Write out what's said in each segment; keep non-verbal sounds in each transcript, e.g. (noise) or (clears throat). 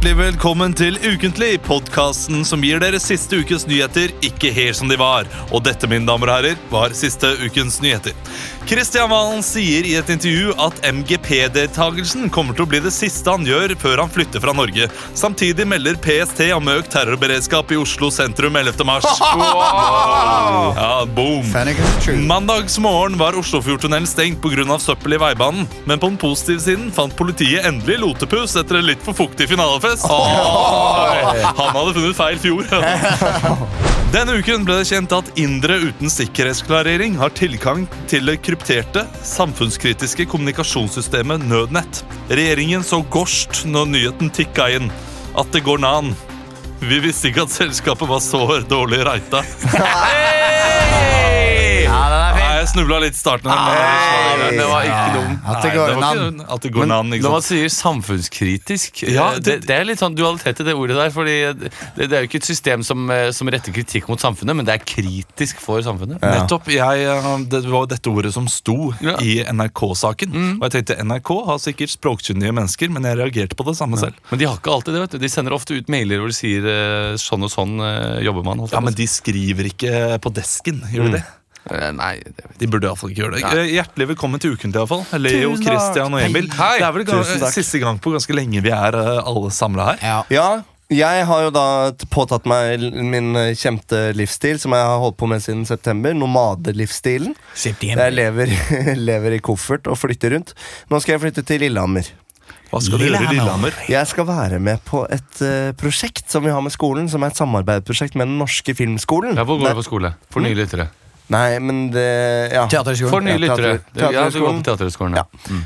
hjertelig velkommen til Ukentlig, podkasten som gir dere siste ukes nyheter ikke helt som de var. Og dette, mine damer og herrer, var siste ukens nyheter. Kristian Valen sier i et intervju at MGP-deltagelsen kommer til å bli det siste han gjør før han flytter fra Norge. Samtidig melder PST om økt terrorberedskap i Oslo sentrum 11. mars. (laughs) Ja, boom. Mandagsmorgen var Oslofjordtunnelen stengt pga. søppel i veibanen. Men på den positive siden fant politiet endelig lotepus etter en litt for fuktig finalefest. Han hadde funnet feil fjor. (laughs) Denne uken ble det kjent at indere uten sikkerhetsklarering har tilgang til det krypterte, samfunnskritiske kommunikasjonssystemet Nødnett. Regjeringen så gorst når nyheten tikka inn. At det går nan. Vi visste ikke at selskapet var så dårlig reita. (laughs) Ja, snubla litt i starten. her, men- det var ikke Ja, dum. At det Nei, går det var an. ikke at det går nan, ikke Når man sant? sier samfunnskritisk, Ja, eh, det, det- det er litt sånn dualitet i det ordet der. Fordi det, det er jo ikke et system som, eh, som retter kritikk mot samfunnet, men det er kritisk for samfunnet. Nettopp. Jeg, eh, det var dette ordet som sto Ja. i NRK-saken. Og jeg tenkte NRK har sikkert språkkyndige mennesker, men jeg reagerte på det samme selv. Men de har ikke alltid det. vet du De sender ofte ut mailer hvor de sier eh, sånn og sånn eh, jobber man. holdt jeg Ja, på å Men si. de skriver ikke på desken, gjør de det? Eh, Nei. De burde iallfall ikke gjøre det. Nei. Eh, Hjertelig velkommen til Ukentlig, iallfall. Leo, Tusen. Christian og Emil. Hei. Det er vel ga- siste gang på ganske lenge vi er eh, alle samla her. Ja. Ja, jeg har jo da påtatt meg min kjente livsstil, som jeg har holdt på med siden september. Nomadelivsstilen. Jeg lever, (laughs) lever i koffert og flytter rundt. Nå skal jeg flytte til Lillehammer. Hva skal du gjøre i Lillehammer? Jeg skal være med på et uh, prosjekt som vi har med skolen, som er et samarbeidsprosjekt med Den norske filmskolen. Ja, Hvor går du på skole? For nye lyttere. Nei, men det Ja. Teaterskolen. For nye lyttere. Ja, du går på Teaterhøgskolen. Teaterhøgskolen. Ja.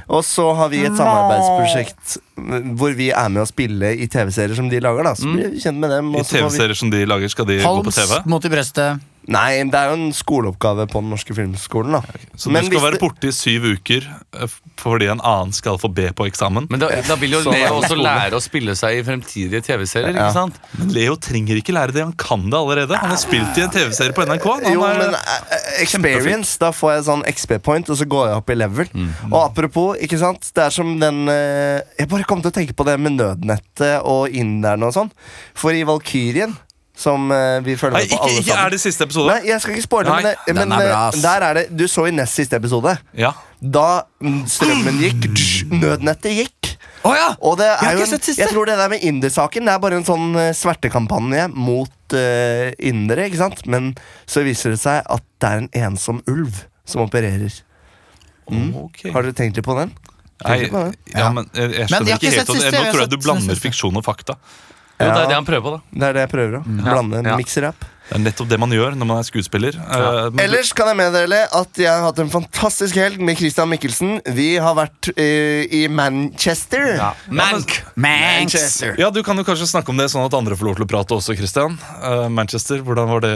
Og så har vi et samarbeidsprosjekt mm, hvor vi er med å spille i TV-serier som de lager. da Så blir vi kjent med dem I TV-serier vi- TV-serier som de lager, skal de gå på Holmes TV? mot i brøstet. Nei, det er jo en skoleoppgave på Den norske filmskolen. da Så Men du skal være borte i syv uker eh, fordi en annen skal få B på eksamen? Men da, da vil jo (laughs) Leo også lære å spille seg i fremtidige TV-serier. Ikke sant? Men Leo trenger ikke lære det, han kan det allerede. Han har spilt i en TV-serie på NRK. Han Jo, er- men eh, experience, da får jeg sånn XB-point, og så går jeg opp i level. Mm. Og apropos, ikke sant Det er som den eh, Jeg bare kom til å tenke på det med nødnettet og inderne og sånn. For i Valkyrien, som uh, vi følger Nei, med på ikke, alle ikke er sammen det siste episode. Nei, jeg skal ikke spoile, Nei, men, det, den men er bra, eh, der er det Du så i nest siste episode. Ja. Da mm, strømmen gikk, tsch, nødnettet gikk. Å ja! Og det Jeg har er jo ikke en, sett siste. jeg tror det der med Inder-saken Det er bare en sånn eh, svertekampanje mot uh, indere, ikke sant? Men så viser det seg at det er en ensom ulv som opererer. Ok. Har dere tenkt litt på den? Nei, på ja, men jeg, jeg Men skjønner jeg har ikke ikke helt sett Nå siste, jeg har tror jeg du blander siste. fiksjon og fakta. Jo, det er det han prøver på, da. Det er det jeg prøver å blande en Ja. mikser-app. Det er nettopp det man gjør når man er skuespiller. Ja. Uh, Ellers kan jeg meddele at jeg har hatt en fantastisk helg med Christian Mikkelsen. Vi har vært uh, i Manchester. Mank! Manchester. Ja, Du kan jo kanskje snakke om det sånn at andre får lov til å prate også, Christian. Uh, Manchester, hvordan var det?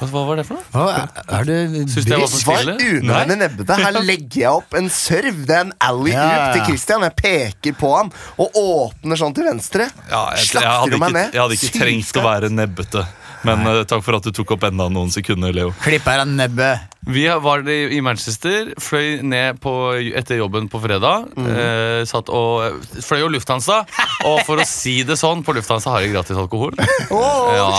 Hva, var det for noe? Hva, er det Syns du jeg var for Svar stille? unødvendig nebbete. Her (laughs) legger jeg opp en serv. Det er en alley Ja, ja, til. Christian. Jeg peker på han og åpner sånn til venstre. Ja, jeg, jeg, Slakter hadde du meg ikke, ned? jeg hadde ikke Sykt trengt å være nebbete. Men uh, takk for at du tok opp enda noen sekunder, Leo. Klipper av nebbet. Vi var i Manchester, fløy ned på, etter jobben på fredag. Eh, satt og Fløy jo Lufthansa. (laughs) Og for å si det sånn, på Lufthansa har de gratis alkohol. Åh, Ja.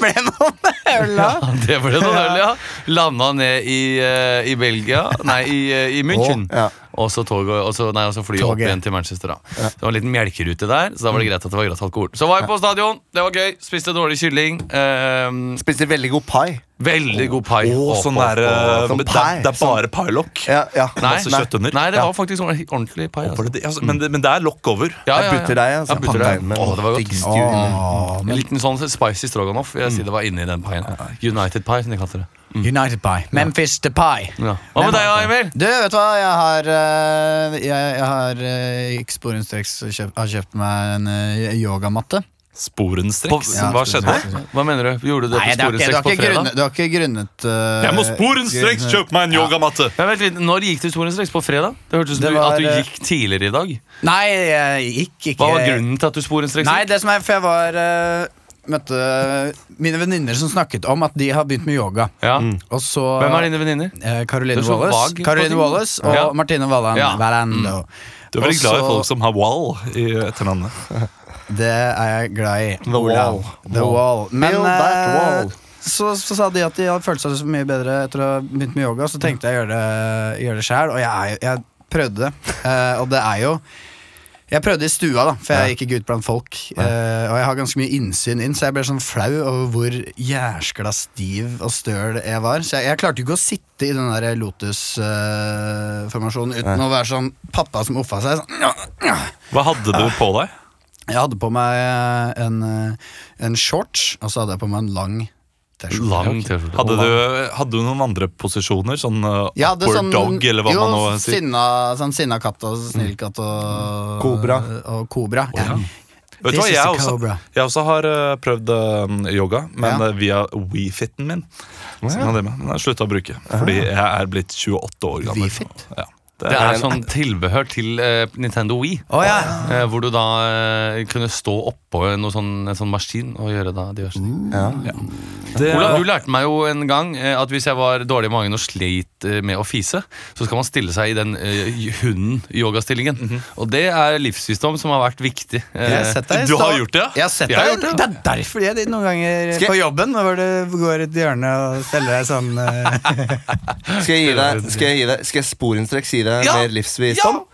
Ble noen øl da. (laughs) Det ble noen øl, ja. Landa ned i, eh, i Belgia Nei, i, eh, i München. Å, ja. Og så tog, og så, nei, og så fly opp igjen til Manchester. da Det var en liten melkerute der, så da var det greit at det var gratis alkohol. Så var jeg på stadion, det var gøy. Spiste dårlig kylling. Um, Spiste veldig god pai. veldig god pai. Oh, sånn der, eh. Sånn det, er, bare pailokk. Ja, ja. Nei, nei. Nei, det var faktisk sånn ordentlig pai. Altså. Altså, men, men det er lokk over. Ja, Jeg butter deg, altså. Jeg butter deg. inn det var godt. julen. En liten sånn spicy stroganoff. Jeg sier det var inni den paien. United pie, som de kalte det. United Pie. Memphis the Pie. Ja. Hva med deg, Emil? Du, vet du hva? Jeg har eh, Jeg, jeg har uh, ikke sporenstreks kjøpt, har kjøpt meg en eh, yogamatte. Sporenstreks. Ja, Hva skjedde? sporenstreks. Hva mener du? Gjorde du det Nei, på det har ikke, det sporenstreks har på ikke fredag? grunnet, det har ikke grunnet eh, Jeg må sporenstreks grunnet- kjøpe meg en yogamatte! Ja, vent litt, Når gikk du sporenstreks? På fredag? Det hørtes ut som du- var, at du eh, gikk tidligere i dag. Nei, jeg gikk ikke Hva var grunnen til at du sporenstreks Nei, gikk? det som er, for jeg var eh, møtte mine venninner som snakket om at de har begynt med yoga. Ja. Og så Hvem er dine venninner? eh, Caroline Wallace, Caroline. Wallace og Ja. Martine Walland. Ja. Wallando. Du er veldig Og glad i folk som har wall i etternavnet. (laughs) Det er jeg glad i. The wall. The wall. Men eh, wall. så, så sa de at de hadde følt seg så mye bedre etter å ha begynt med yoga. Så tenkte jeg å gjøre det, gjøre det sjæl, og jeg, jeg prøvde det. Uh, og det er jo Jeg prøvde i stua, da for jeg gikk ikke ut blant folk. Uh, og jeg har ganske mye innsyn inn, så jeg ble sånn flau over hvor jæskla stiv og støl jeg var. Så jeg, jeg klarte ikke å sitte i den der Lotus-formasjonen uten å være sånn pappa som offa seg. Sånn. Hva hadde du på deg? Jeg hadde på meg en, eh, en shorts, og så hadde jeg på meg en lang. Lang T-skjorte. Hadde du, hadde du noen andre posisjoner? Sånn uh, ja, sånn, dog, eller hva jo, man nå sier? Sinna, sånn sinna katt og snill katt og Kobra. Og kobra. Ja. Vet du hva, jeg også, jeg også har uh, prøvd uh, yoga, men Ja. uh, via WeFitten min. Som jeg med, men jeg slutta å bruke, fordi jeg er blitt 28 år gammel. WeFit? Ja, det Det er, er sånn tilbehør til eh, Nintendo Wii. oh, ja. Hvor du da eh, kunne stå oppå noe sånn, en sånn maskin og gjøre da diverse ting. det, Ola, du lærte meg jo en gang eh, at hvis jeg var dårlig i magen og sleit eh, med å fise, så skal man stille seg i den uh, hunden-yogastillingen. Og det er livsvisdom som har vært viktig. Eh, Jeg har sett deg Du har gjort det, ja? Jeg har sett Jeg har deg. gjort det, ja. Det er derfor jeg noen ganger på jobben Hvor du går et hjørne og steller deg sånn uh... (laughs) Skal jeg gi deg, skal jeg gi deg Skal jeg sporenstreks gi deg Ja! mer livsvisdom?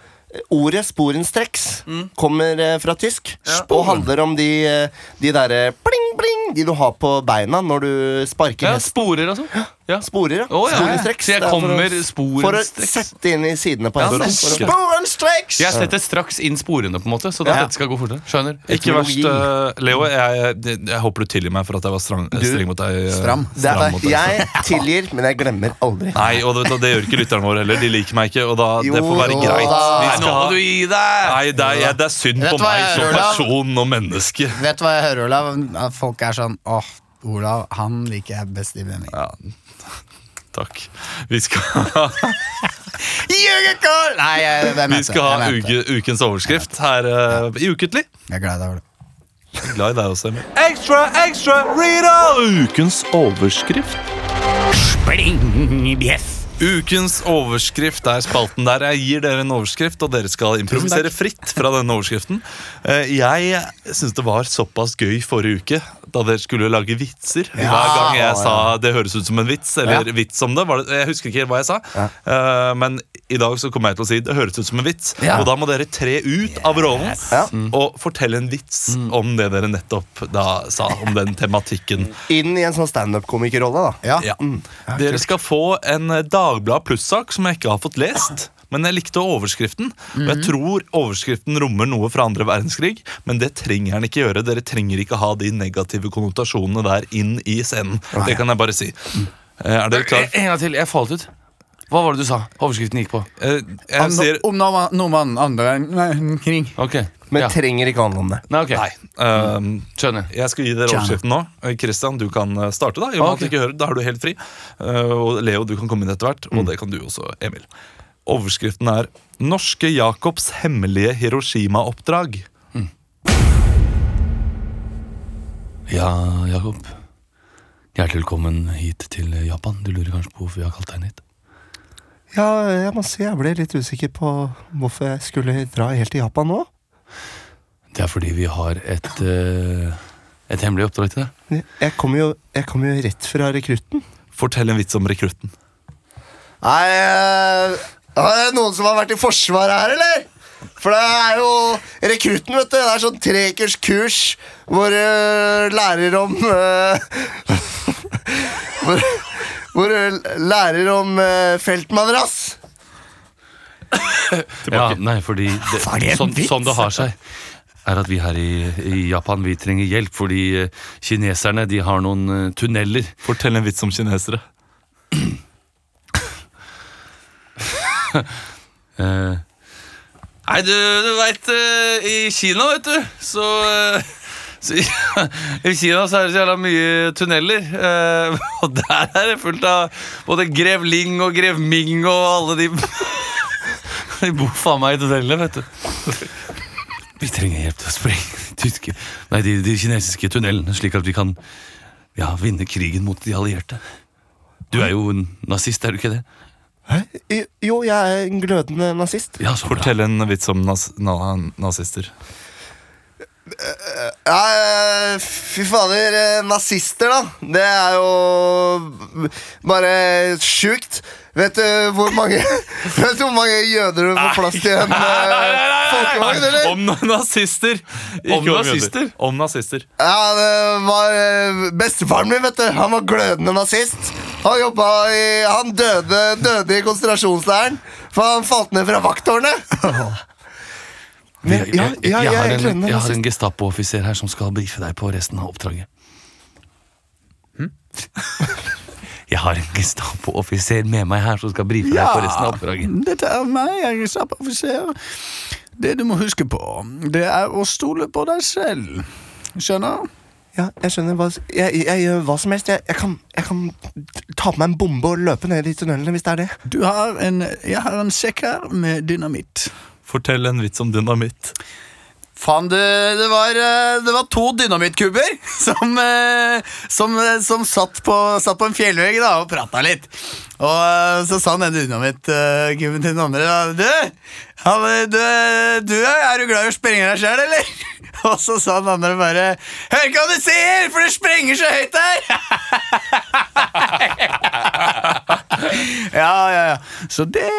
Ordet sporenstreks Mm. kommer eh, fra tysk og handler om de, eh, de derre pling, pling, de du har på beina når du sparker ja, hest. sporer og sånn. Ja. Sporer, ja. Oh, ja. Sporenstreks. Så jeg er kommer å- sporenstreks. For å sette inn i sidene på Ja, hesten. å- Sporenstreks! Jeg setter straks inn sporene, på en måte så da Ja. dette skal gå fortere. Skjønner? ikke verst, uh, Leo. Jeg, jeg, jeg håper du tilgir meg for at jeg var strang, streng mot deg. uh, Stram. Det er, mot deg. jeg tilgir, men jeg glemmer aldri. Nei, og det, det gjør ikke lytterne våre heller. De liker meg ikke, og da, Jo, det får være greit. Vi Nei, skal nå må du gi deg! Nei, det er, det er synd på meg som person og menneske. Vet du hva jeg hører, Olav? Folk er sånn Åh, Olav, han liker jeg best i vending. Ja, takk. Vi skal! (laughs) Nei, jeg, jeg vi skal ha uke, ukens overskrift her uh, i Ukentlig. Jeg er glad i deg, er Glad i deg også, Emil. Ekstra, ekstra, Rita! Ukens overskrift. Ukens overskrift er spalten der jeg gir dere en overskrift, og dere skal improvisere fritt fra denne overskriften. Eh, Jeg syns det var såpass gøy forrige uke, da dere skulle lage vitser. Hver gang jeg sa 'det høres ut som en vits', eller Ja. 'vits om det'. Var det jeg husker ikke helt hva jeg sa, Eh, men i dag så kommer jeg til å si 'det høres ut som en vits'. Og da må dere tre ut av rollen og fortelle en vits om det dere nettopp da sa, om den tematikken. Inn i en sånn standup-komikerrolle, da. Ja. Ja. Dere skal få en eh, Dagblad Pluss-sak som jeg ikke har fått lest. Men jeg likte overskriften. Og jeg tror overskriften rommer noe fra andre verdenskrig, men det trenger den ikke gjøre. Dere trenger ikke ha de negative konnotasjonene der inn i scenen. Det kan jeg bare si. Eh, Er dere klare? En gang til. Jeg falt ut. Hva var det du sa? Overskriften gikk på. Eh, Om, Jeg sier om noe, noe man andre kring. Ok. Men ja. trenger ikke handle om det. Nei, ok. Nei. eh, Skjønner. Jeg skal gi dere overskriften nå. Eh, Christian, du kan eh, starte. Da i og med Ok. at du ikke hører, da er du helt fri. Eh, Og Leo, du kan komme inn etter hvert. Og det kan du også, Emil. Overskriften er 'Norske Jacobs hemmelige Hiroshima-oppdrag'. Ja, Jakob. Hjertelig velkommen hit til Japan. Du lurer kanskje på hvorfor vi har kalt deg inn hit? Ja, jeg må si jeg ble litt usikker på hvorfor jeg skulle dra helt til Japan nå. Det er fordi vi har et, eh, et hemmelig oppdrag til deg. Jeg kommer jo, kom jo rett fra rekrutten. Fortell en vits om rekrutten. Nei, eh, er det noen som har vært i Forsvaret her, eller? For det er jo rekrutten, vet du. Det er sånn trekurs kurs hvor uh, lærer om uh, (laughs) hvor, hvor du lærer om uh, feltmadrass. Ja, nei, fordi det, er det sånn, sånn det har seg, er at vi her i, i Japan vi trenger hjelp fordi eh, kineserne de har noen eh, tunneler. Fortell en vits om kinesere. uh, (clears throat) Nei, du, du veit I Kina, vet du, så, eh, så (laughs) I Kina så er det så jævla mye tunneler. eh, (laughs) og der er det fullt av både grev Ling og grev Ming og alle de (laughs) De bor faen meg i tunnelene, vet du. Vi trenger hjelp til å sprenge de tyske Nei, de, de kinesiske tunnelene, slik at vi kan ja, vinne krigen mot de allierte. Du er jo en nazist, er du ikke det? Hæ? Jo, jeg er en glødende nazist. Ja, så. Fortell en vits om naz na nazister. Ja, eh, fy fader, eh, nazister, da. Det er jo bare sjukt. Vet du hvor mange (laughs) Vet du hvor mange jøder du får plass til i en (laughs) eh, folkevogn, eller? Om nazister! Ikke Om nazister? jøder. Om nazister. Ja, det var eh, Bestefaren min, vet du. Han var glødende nazist. Han i Han døde, døde i konsentrasjonsleiren. For han falt ned fra vakttårnet. (laughs) Jeg, ja, jeg, ja, jeg, jeg har en, jeg har nazist. en Gestapo-offiser her som skal brife deg på resten av oppdraget. (laughs) Jeg har en Gestapo-offiser med meg her som skal brife deg på resten av oppdraget. dette er meg, jeg er stappoffiser. Det du må huske på, det er å stole på deg selv. Skjønner? Ja, jeg skjønner hva Jeg, jeg gjør hva som helst. Jeg, jeg, kan, jeg kan ta på meg en bombe og løpe ned i tunnelene hvis det er det. Du har en, jeg har en sekk her med dynamitt. Fortell en vits om dynamitt. Faen, det, det, var, eh, det var to dynamittkubber (laughs) som, eh, som, eh, som satt, på, satt på en fjellvegg da, og prata litt. Og så sa den ene dynamittkubben til den andre da, Du, du, du er du glad i å sprenge deg sjøl, eller? (laughs) Og så sa den andre bare Hør ikke hva du sier, for det sprenger så høyt her! (laughs) ja, ja, ja. Så det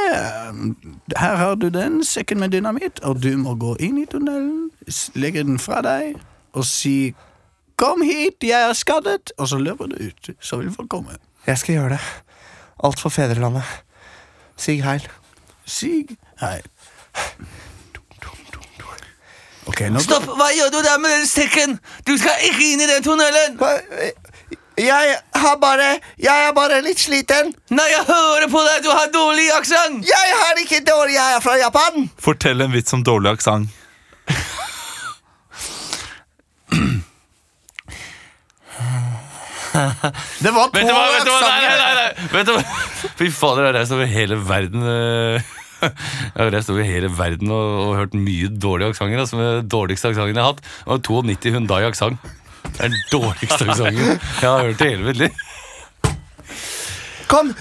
Her har du den sekken med dynamitt, og du må gå inn i tunnelen, legge den fra deg og si 'Kom hit, jeg er skadet', og så løper du ut. Så vil folk komme. Jeg skal gjøre det. Alt for fedrelandet. Sig heil. Sig heil. Okay, nå Stopp! Hva gjør du der med den sekken? Du skal ikke inn i den tunnelen! Hva? Jeg har bare Jeg er bare litt sliten. Nei, jeg hører på deg! Du har dårlig aksent! Jeg har ikke dårlig Jeg er fra Japan. Fortell en vits om dårlig aksent. Det var to Vet du hva? Vet du hva? Nei, nei, nei, nei. Vet du hva? (laughs) Fy fader, jeg har reist over hele verden eh, (laughs) Jeg har reist over hele verden og, og hørt mye dårlige aksenter. Altså, den dårligste aksenten jeg har hatt, var 92 Hundai aksent. Det er den dårligste aksenten jeg har hørt i hele mitt liv. Kom,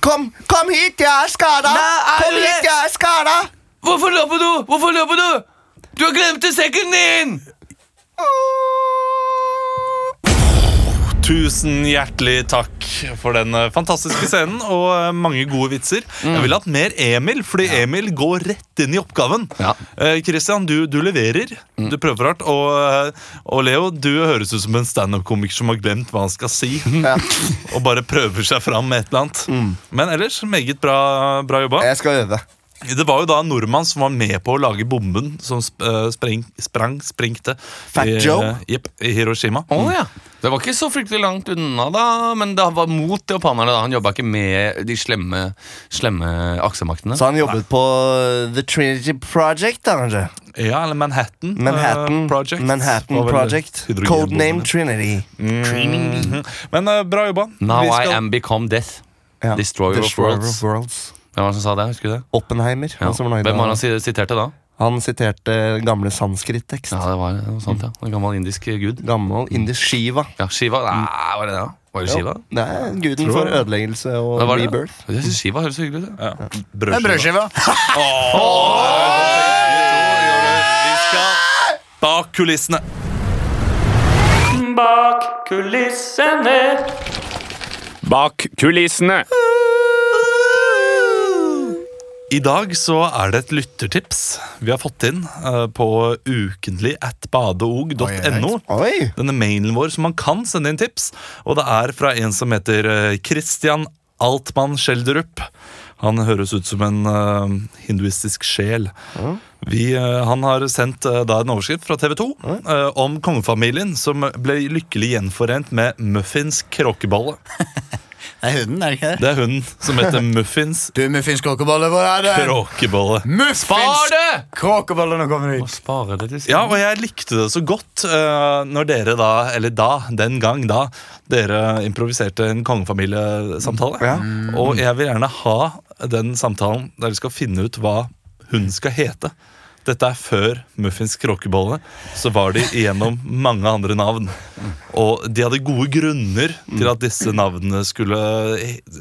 kom, kom hit, jeg er skada. Kom hit, jeg er skada. Hvorfor løper du? Hvorfor løper du? Du har glemt sekken din! Tusen hjertelig takk for den eh, fantastiske scenen og eh, mange gode vitser. Jeg ville hatt mer Emil, fordi Emil går rett inn i oppgaven. Ja. Eh, Christian, du, du leverer. Du prøver hardt. Og, eh, og Leo, du høres ut som en standup-komiker som har glemt hva han skal si. (laughs) Ja. Og bare prøver seg fram med et eller annet. Men ellers meget bra, bra jobba. Jeg skal øve. Det var jo da en nordmann som var med på å lage bomben som sp spreng, sprang, sprengte Fat i, Joe? jepp, i Hiroshima. Oh, ja. Det var ikke så fryktelig langt unna, da, men det var mot japanerne. da Han jobba ikke med de slemme, slemme aksemaktene. Så han jobbet på The Trinity Project, da, kanskje? Ja, eller Manhattan, Manhattan uh, Project. Manhattan Project. Codename Trinity. Mhm. Men uh, bra jobba. Now Vi I am become death. Ja. Destroyer of worlds. of Worlds. Hvem var det som sa det? Husker du det? Oppenheimer. Ja. Hvem var det han si- siterte da? Han siterte gamle sanskrit-tekst. Ja, det var noe sånt, ja. En gammel indisk gud. Gammel indisk Shiva. Ja, Shiva. Nei, var det det? da? Var det Shiva? Det er guden for ødeleggelse og Det rebirth. Jeg synes Shiva høres så hyggelig ut. ja. Ja. Brødskiva. (laughs) Vi skal bak kulissene. Bak kulissene. Bak kulissene. I dag så er det et lyttertips vi har fått inn uh, på ukentlig at badeog.no. Denne mailen vår som man kan sende inn tips. Og det er fra en som heter eh, Christian Altmann Schjelderup. Han høres ut som en uh, hinduistisk sjel. Vi, uh, han har sendt uh, da en overskrift fra TV 2 uh, om kongefamilien som ble lykkelig gjenforent med Muffins kråkebolle. (laughs) Det er hunden, er det ikke det? Det er hunden som heter Muffins Du, muffins kråkebolle, hvor er det? kråkebolle. Muffins Spar det! kråkebolle, nå kommer Å ut. spare det til Ja, og jeg likte det så godt uh, når dere da, eller da, den gang da, dere improviserte en kongefamiliesamtale. Ja. Og jeg vil gjerne ha den samtalen der vi skal finne ut hva hun skal hete. Dette er før Muffins kråkebolle, så var de igjennom mange andre navn. Og de hadde gode grunner til at disse navnene skulle,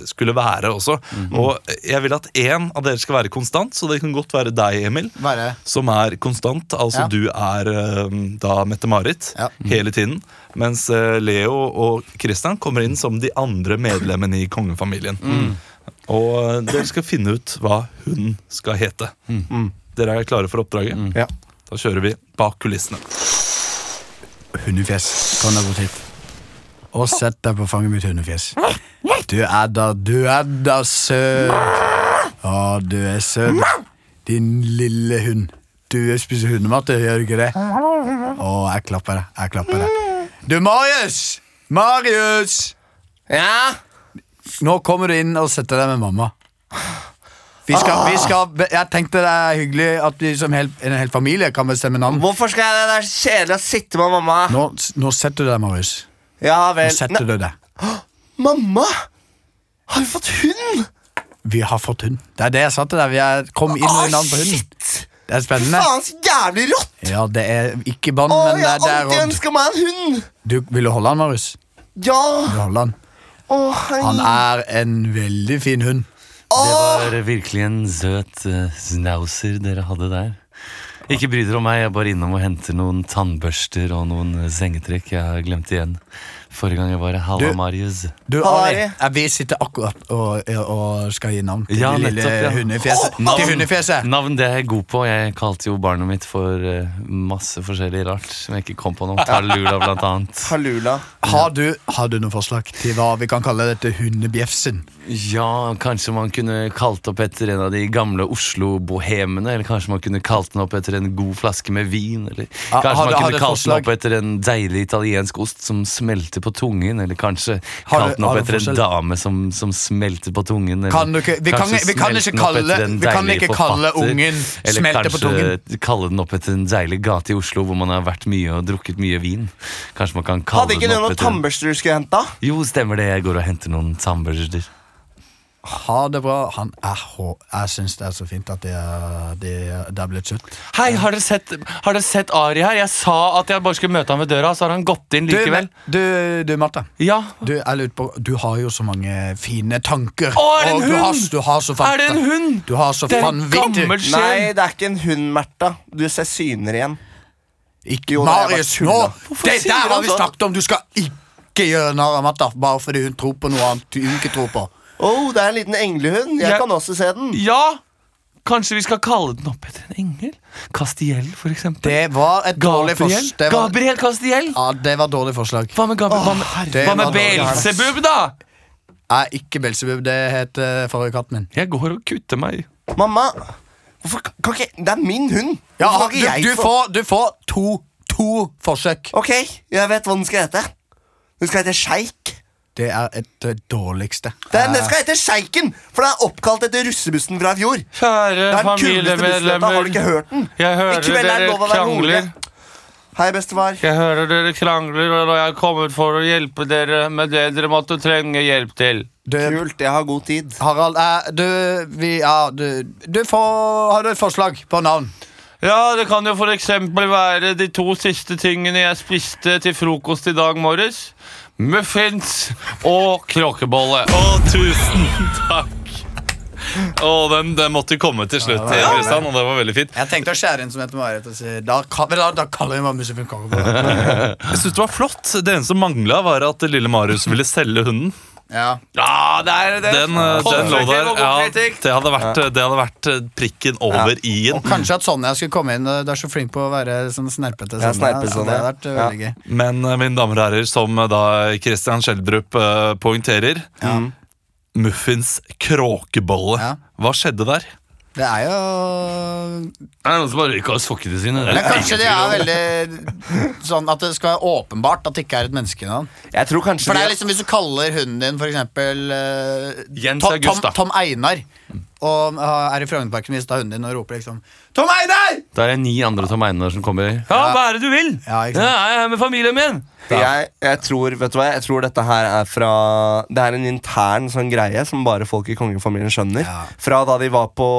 skulle være også. Og jeg vil at én av dere skal være konstant, så det kan godt være deg, Emil. Være. Som er konstant. Altså Ja. du er eh, da Mette-Marit Ja. hele tiden. Mens eh, Leo og Christian kommer inn som de andre medlemmene i kongefamilien. Og eh, dere skal finne ut hva hun skal hete. Dere er klare for oppdraget? Ja. Da kjører vi bak kulissene. Hundefjes, kom deg bort hit. Og sett deg på fanget mitt hundefjes. Du er da, du er da søt. Å, du er søt. Din lille hund. Du spiser hundemat, gjør du ikke det? Å, jeg klapper deg. Jeg klapper deg. Du, Marius! Marius! Ja? Nå kommer du inn og setter deg med mamma. Vi skal, vi skal, jeg tenkte det er hyggelig at vi som hel, en hel familie kan bestemme navn. Hvorfor skal jeg det? Det er så kjedelig å sitte med mamma. Nå, nå setter du deg, Marius. Ja Nå vel. setter du deg. Mamma! Har vi fått hund? Vi har fått hund. Det er det jeg sa til deg. Vi er, kom inn med navn på hunden. shit! Det er spennende. Faen, så jævlig rått! Ja, det er ikke bånd, men det, er- har Jeg har alltid ønska meg en hund! Du, vil du holde han, Marius? Ja! Vil du holde han? Å, hei. Han er en veldig fin hund. Det var virkelig en søt uh, snauser dere hadde der. Ikke bry dere om meg, jeg er bare innom og henter noen tannbørster og noen eh, sengetrekk jeg har glemt igjen. Forrige gang jeg var her. Halla, Du- Marius. Du. Ari, ja, vi sitter akkurat og, og skal gi navn til Ja, det lille nettopp, ja. hundefjeset. Navn. Til hundefjeset. Navn det er jeg god på. Jeg kalte jo barnet mitt for eh, masse forskjellig rart som jeg ikke kom på nå. Talula, blant annet. (laughs) Halula. Har du, har du noen forslag til hva vi kan kalle dette hundebjefsen? Ja, kanskje man kunne kalt opp etter en av de gamle Oslo-bohemene. Eller kanskje man kunne kalt den opp etter en god flaske med vin. Eller Ja, kanskje har man du- kunne et kalt den forslag? opp etter en deilig italiensk ost som smelter på tungen. Eller kanskje Har kalt den opp etter en dame som, som smelter på tungen. Eller Kan du ikke- vi kan- vi kan ikke kalle- vi kan ikke kalle ungen ungen på tungen. på kanskje kalle den opp etter en deilig gate i Oslo hvor man har vært mye og drukket mye vin. Kanskje man kan kalle Hadde ikke den du opp noen etter tannbørster du skulle hente? Jo, stemmer det. Jeg går og henter noen tannbørster. Ha det bra. Han er hå... Jeg syns det er så fint at det er, det, det er blitt slutt. Hei, har dere, sett, har dere sett Ari her? Jeg sa at jeg bare skulle møte ham ved døra, så har han gått inn likevel. du, du Martha. Ja. Du, på, du har jo så mange fine tanker. Å, er det en og du har, hund? du har så Er det en hund? Du har så Det er en vanvittig gammel sjel. Nei, det er ikke en hund, Märtha. Du ser syner igjen. Ikke Jo, Marius, nå! Det der har vi snakket om. Du skal ikke gjøre narr av Martha bare fordi hun tror på noe annet du ikke tror på. Oh, det er en liten englehund. Jeg Jeg- kan også se den. Ja! Kanskje vi skal kalle den opp etter en engel? Castiel, for eksempel. Det var et dårlig Gabriel? forslag. Det var, Gabriel Castiel? ja, det var et dårlig forslag. Hva med, Gabriel? hva med, det hva med dårlig. Beelzebub, da? Er ikke Belsebub. Det heter forrige katten min. Jeg går og kutter meg. Mamma, hvorfor kan ikke Det er min hund. Ja, Hvorfor du, ikke jeg du, få får, du får to, to forsøk. Ok, jeg vet hva den skal hete. Den skal hete Sjeik. Det er et det dårligste. Den, den skal hete Sjeiken, for det er oppkalt etter russebussen fra i fjor. Kjære er busslåta. Har du ikke hørt den? Jeg hører er dere krangler. Hei, bestefar. Jeg hører dere krangler, og jeg er kommet for å hjelpe dere med det dere måtte trenge hjelp til. Du, Kult, jeg har god tid. Harald, eh, du, vi, ja, du, du får, Har du et forslag på navn? Ja, det kan jo for eksempel være de to siste tingene jeg spiste til frokost i dag morges. Muffins og kråkebolle. Å, tusen takk! Å, den, den måtte komme til slutt, Kristian, og det var veldig fint. Jeg tenkte å skjære inn som heter Marit og si da, da, da kaller vi meg Mussefin Kongebolle. (laughs) Jeg synes det var flott. Det eneste som mangla, var at lille Marius ville selge hunden. Ja. Ja, det der. Den, eh, den lå der. Ja, det hadde vært, det hadde vært eh, prikken over i-en. Og kanskje at Sonja skulle komme inn. Du er så flink på å være sånn snerpete. Ja, Sonja. sånn, Ja, det hadde vært eh, veldig gøy. Men eh, mine damer og herrer, som eh, da Christian Schjelderup uh, poengterer Muffins kråkebolle. Ja. Hva skjedde der? Det er jo Det er noen som bare ikke av sokkene sine. Men kanskje det er veldig sånn at det skal være åpenbart at det ikke er et menneskenavn. Jeg tror kanskje For det er liksom Hvis du kaller hunden din for eksempel eh, Jens Tom, August, da. Tom, Tom Einar, og uh, er i Frognerparken hvis da hunden din og roper liksom Tom Einar! Da er det ni andre Tom Einar som kommer. Ja, hva er det du vil? Ja, ikke sant? Ja, jeg er med familien min. jeg, jeg, tror, vet du hva, jeg tror dette her er fra Det er en intern sånn greie som bare folk i kongefamilien skjønner. Ja. Fra da de var på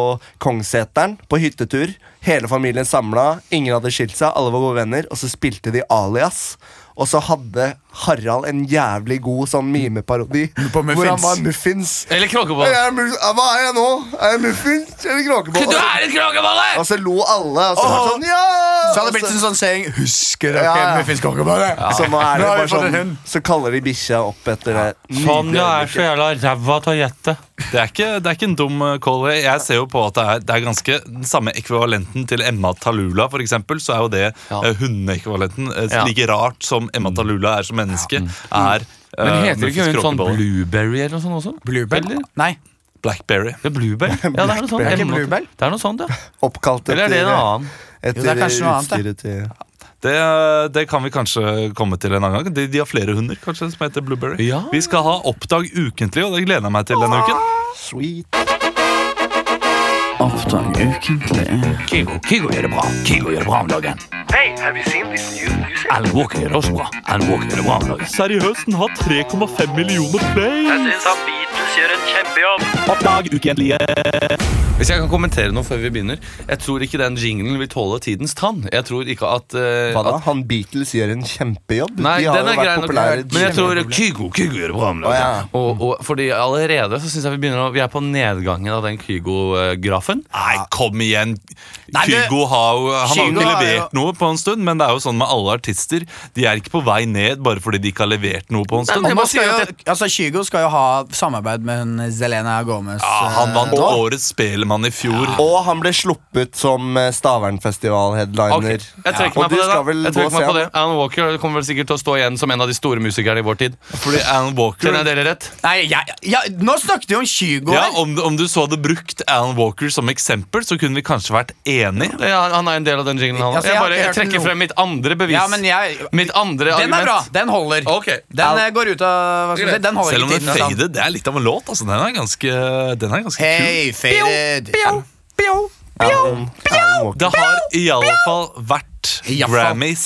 Kongsseteren på hyttetur Hele familien samla, ingen hadde skilt seg, alle var gode venner, og så spilte de Alias. Og så hadde Harald en jævlig god sånn mimeparodi På hvor han var muffins. Eller Jeg kråkebolle. er mus- Hva er jeg nå? Er jeg muffins eller kråkebolle? Du er en kråkebolle! Og så lo alle, og så det sånn ja! Så hadde det blitt en sånn saying Husker dere Ja, ja. Muffins Ja. Så nå er det bare sånn. Så kaller de bikkja opp etter det. Sonja er så jævla ræva til å gjette. Det er, ikke, det er ikke en dum uh, call. Jeg ser jo på at det er, det er ganske den samme ekvivalenten til Emma Talula, for eksempel, så er jo det Ja. uh, hundeekvivalenten. Uh, Like rart som Emma Talula er som menneske, er uh, Men heter ikke hun sånn. Blueberry eller noe sånt også? Blueberry? Eller? Nei. Blackberry. Det er Bluebell. Ja, det er noe sånt. Er ikke Bluebell? Det er noe sånt, ja. (laughs) Oppkalt Eller er det en etter, annen? etter Jo, det er kanskje noe annet, utstyret til Det, det kan vi kanskje komme til en annen gang. De, de har flere hunder kanskje som heter Blueberry. Ja. Vi skal ha Oppdag ukentlig, og det gleder jeg meg til denne uken. Sweet. Oppdag ukentlig. Kygo, Kygo gjør det bra. Kygo gjør det bra om dagen. Hey, have you seen this new Alan Walker gjør det også bra. Alan Walker gjør det bra om dagen. Seriøst, den har 3,5 millioner play. syns han Beatles gjør en kjempejobb. Oppdrag ukentlige. Hvis jeg kan kommentere noe før vi begynner Jeg tror ikke den jinglen vil tåle tidens tann. Jeg tror ikke at, uh, Hva da? at Han Beatles gjør en kjempejobb. Nei, De har den jo er vært grei nok. populære Men jeg tror. Kygo Kygo gjør det bra om dagen. Å, ja. og, og fordi allerede så synes jeg vi begynner å Vi er på nedgangen av den Kygo-grafen. Nei, kom igjen. Nei, det- Kygo har han har jo ikke har levert noe på en stund, men det er jo sånn med alle artister. De er ikke på vei ned bare fordi de ikke har levert noe på en stund. Nei, skal jo, altså, Kygo skal jo ha samarbeid med hun Zelena Gomez. Ja, han vant og. Årets Spelemann i fjor. Og han ble sluppet som eh, Stavernfestival-headliner. Okay. Jeg trekker ja. meg på det. da vel Jeg trekker meg på det Alan Walker kommer vel sikkert til å stå igjen som en av de store musikerne i vår tid. Fordi Alan Walker Kjenner jeg dere rett? Nei, ja, ja, nå snakket vi om Kygo. ja, om, om du så hadde brukt Alan Walker som eksempel, så kunne vi kanskje vært enige. Ja, han, er en del av den jinglen. Han. Altså, Jeg, jeg bare, jeg trekker frem mitt andre bevis. Ja, men jeg, Mitt andre den er argument. bra. Den holder. Ok. Den eh, går ut av hva skal vi si, Den holder Selv om ikke den tiden. sant? faded, det er litt av en låt. Altså. Den er ganske, den er ganske kul. Hey, faded. Alan- Alan Walker. Det har i alle fall vært I alle fall. Grammys.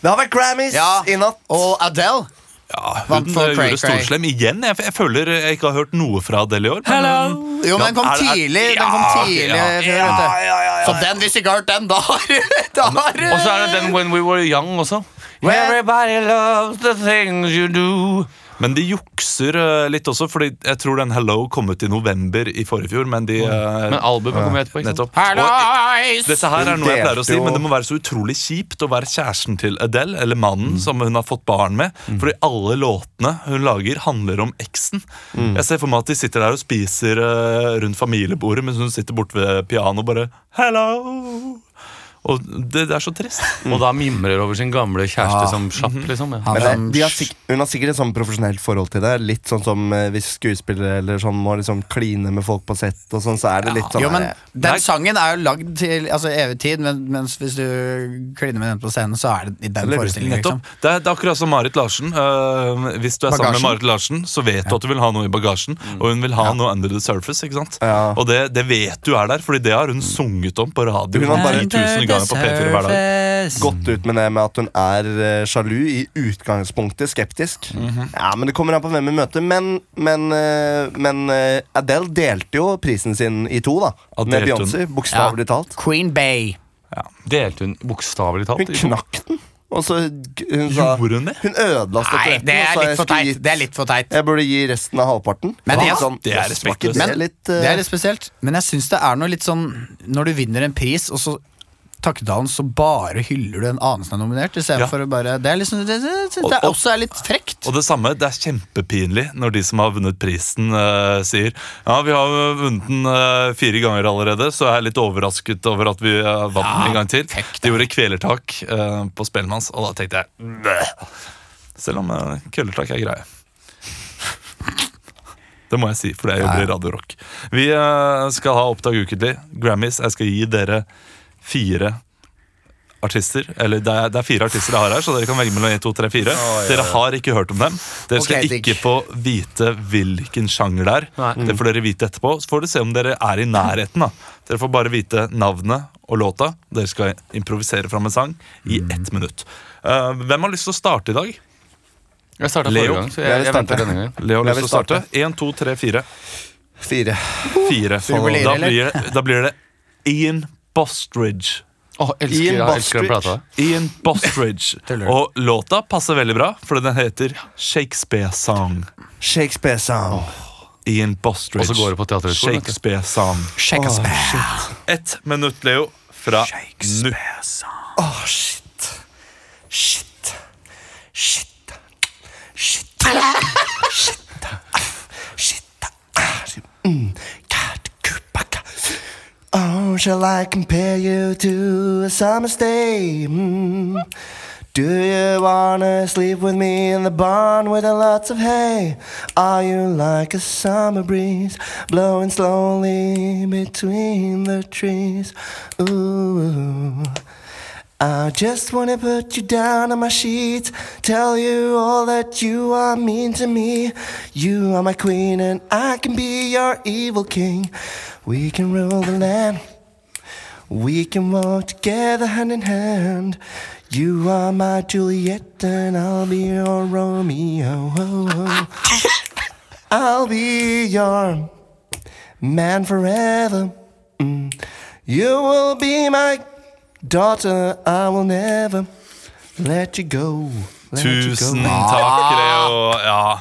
Det har vært Grammys Ja. i natt. Og Adele. Ja, hun eh, gjorde Cray. storslem igjen. Jeg, jeg føler jeg ikke har hørt noe fra Adele i år. men- Jo, men den kom tidlig. Den kom tidlig ja. ja, ja. Så den, hvis du ikke har hørt den, da har du Og så er det den When We Were Young også. Everybody loves the things you do. Men de jukser eh, litt også, Fordi jeg tror den Hello kom ut i november i forrige fjor. Men de eh, Men albumet kommer etterpå. ikke? Nettopp. Og dette her er noe jeg pleier å si, men det må være så utrolig kjipt å være kjæresten til Adele, eller mannen som hun har fått barn med. Fordi alle låtene hun lager, handler om eksen. Jeg ser for meg at de sitter der og spiser eh, rundt familiebordet mens hun sitter borte ved pianoet og bare Hello! Og det, det er så trist. Og da mimrer over sin gamle kjæreste Ja. som slapp, liksom. Ja. Men det, de har sikk- hun har sikkert et sånn profesjonelt forhold til det. Litt sånn som eh, hvis skuespillere eller sånn må liksom kline med folk på sett, og sånn, så er det litt sånn Jo, men eh, Den Nei. sangen er jo lagd til altså, evig tid, men, mens hvis du kliner med den på scenen, så er det i den forestillingen. Nettopp. Liksom. Det, er, det er akkurat som Marit Larsen. Eh, hvis du er sammen med Bagasjen. Marit Larsen, så vet du at du vil ha noe i bagasjen. Og hun vil ha noe under the surface. ikke sant? Ja. Og det, det vet du er der, Fordi det har hun sunget om på radio Hun har bare- 10 000 ganger på P4 hver dag. gått ut med det med at hun er eh, sjalu, i utgangspunktet skeptisk. Mhm. Ja, men Det kommer an på hvem vi møter. Men, men, eh, men eh, Adele delte jo prisen sin i to, da. Ja, med? Beyoncé, bokstavelig talt. Queen Bay. Delte hun bokstavelig talt? Hun knakk den. Og så hun sa Gjorde hun det? Hun ødela statuetten. det. Det er litt for teit. Jeg burde gi resten av halvparten. Men det er- sånn, det er «Jøss, var ikke respektløst. det Men litt, uh... det er litt spesielt. Men jeg syns det er noe litt sånn Når du vinner en pris, og så takketalen, så bare hyller du en annen som er nominert. I Ja. for å bare Det er liksom Det, det, det, det og- også er litt frekt. Og det samme, det er kjempepinlig når de som har vunnet prisen, uh, sier Ja, vi har vunnet den uh, fire ganger allerede, så jeg er litt overrasket over at vi uh, vant den en gang til. fuck De gjorde kvelertak på Spellemanns, og da tenkte jeg Bleh. Selv om uh, kvelertak er greie. Det må jeg si, for jeg jobber i Radio Rock. Vi skal ha Oppdag ukentlig. Grammys. Jeg skal gi dere fire artister. Eller det er, det er fire artister jeg har her, så dere kan velge mellom 1, 2, 3, 4. Dere har ikke hørt om dem. Dere skal okay, ikke få vite hvilken sjanger det er. Nei. Det får dere vite etterpå. Så får dere se om dere er i nærheten. da Dere får bare vite navnet og låta. Dere skal improvisere fram en sang i Mm. ett minutt. Uh, hvem har lyst til å starte i dag? Jeg starta Leo. forrige gang, så Jeg jeg, jeg venter denne gangen. Leo har lyst til å starte. Én, to, tre, fire. Fire. Fire. Da blir det, da blir det Ian Bostridge. Åh, elsker, Ian Bostridge. Ian Bostridge. (laughs) Og låta passer veldig bra, for den heter Shakespeare Song. Shakespeare song. Ian Bostridge. Og så går det på Teaterhøgskolen. Shakespeare Song. Shakespeare. Ett minutt, Leo, fra nå. Åh, shit. Shit. Shall I compare you to a summer's day? Mm. Do you wanna sleep with me in the barn with lots of hay? Are you like a summer breeze blowing slowly between the trees? Ooh. I just wanna put you down on my sheets, tell you all that you are mean to me. You are my queen and I can be your evil king. We can rule the land. We can walk together hand in hand. You are my Juliet and I'll be your Romeo. I'll be your man forever. Mm. You will be my daughter. I will never let you go. Let you go. takk, Leo. Ja,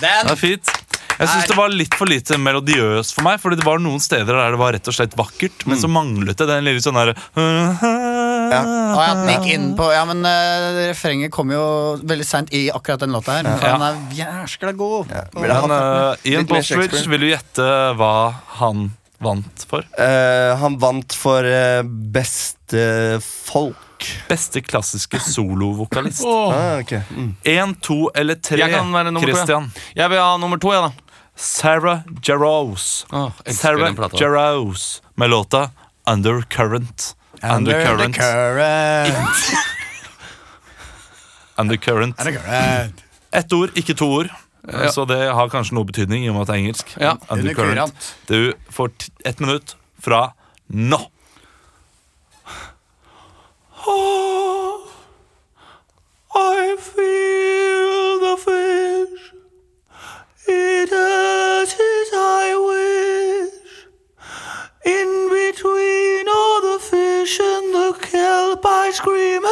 Den det er fint. Jeg syns det var litt for lite melodiøst for meg. Fordi det var noen steder der det var rett og slett vakkert, men så manglet det den lille sånn derre Å, ja, den gikk inn på Ja, men uh, refrenget kom jo veldig seint i akkurat den låta her. Men Ja. han er jæskla god. ha- Men uh, Ian Shakespeare. vil du gjette hva han vant for? Uh, han vant for uh, beste folk. Beste klassiske solovokalist. Ah, okay. mm. To eller tre, Jeg kan være nummer to, ja. Christian. Jeg vil ha nummer to, jeg, da. Sarah Jarrows. Oh, Sarah Jarrows med låta Undercurrent. Undercurrent. Undercurrent. Undercurrent. Undercurrent. Under. Ett ord, ikke to ord. Så det har kanskje noe betydning i og med at det er engelsk. Ja. Undercurrent. Undercurrent. Du får t- ett minutt fra nå. I feel the fish. It does as I wish. In between all the fish and the kelp, I scream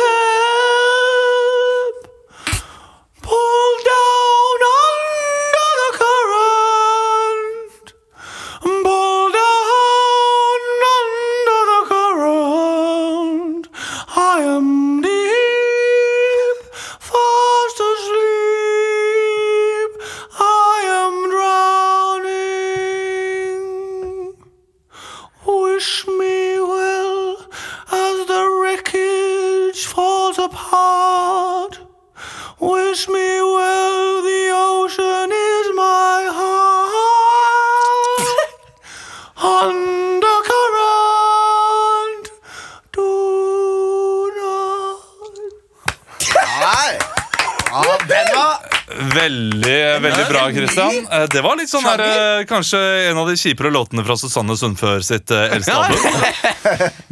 Christian. Eh, Det var litt sånn her, eh, kanskje en av de kjipere låtene fra Susanne Sundfør sitt eh, (laughs) eldste album.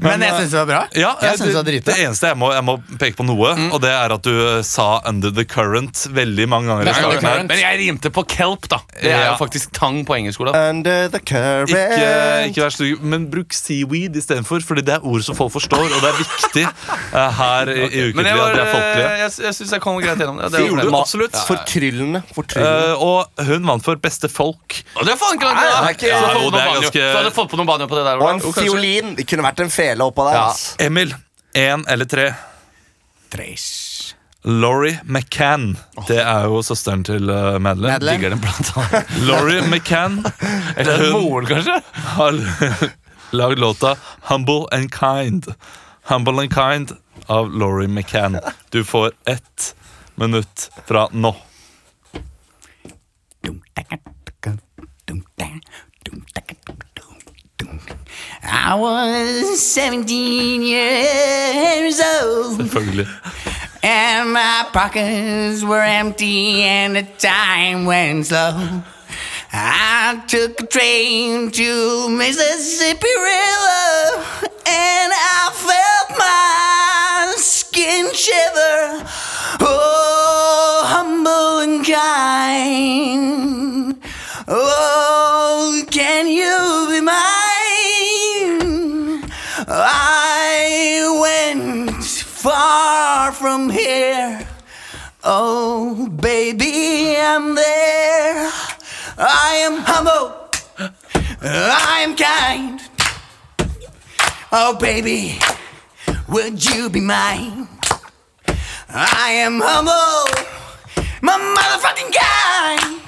Men jeg syns det var bra. Ja, jeg synes det var det, dritbra. det eneste jeg må, jeg må peke på noe, og det er at du sa 'Under the Current' veldig mange ganger. i starten her. Men jeg rimte på kelp, da. Det er jo faktisk tang på engelsk. Da. Under the current. Ikke, ikke vær stygg, men bruk seaweed istedenfor, Fordi det er ord som folk forstår, og det er viktig her i, i Men Ukentlig jeg, var, at det folkelige. jeg, jeg syns jeg kom greit gjennom det. det Det gjorde du absolutt. Fortryllende. Fortryllende. Uh, og hun vant for beste folk. Og det er faen ikke langt unna. Nei, det er ikke- Ja, jo, det er ganske- Så hadde jeg fått på noen banjo på det der. Og en Jo, kanskje. fiolin. Det kunne vært en fele oppå der. Ja. ass. Emil, én eller tre? Tres. Laurie McCann. Det er jo søsteren til uh, Madeleine. Madeleine. Digger den plata. Laurie (laughs) McCann (laughs) Eller Hun- moren, kanskje? har (laughs) lagd låta 'Humble and Kind'. Humble and Kind av Laurie McCann. Du får ett minutt fra nå. I was 17 years old Selvfølgelig. and my pockets were empty and the time went slow. I took a train to Mississippi River and I felt my skin shiver. Oh, humble and kind. Oh, can you be mine? I went far from here. Oh, baby, I'm there. I am humble. I am kind. Oh, baby, would you be mine? I am humble. My motherfucking kind.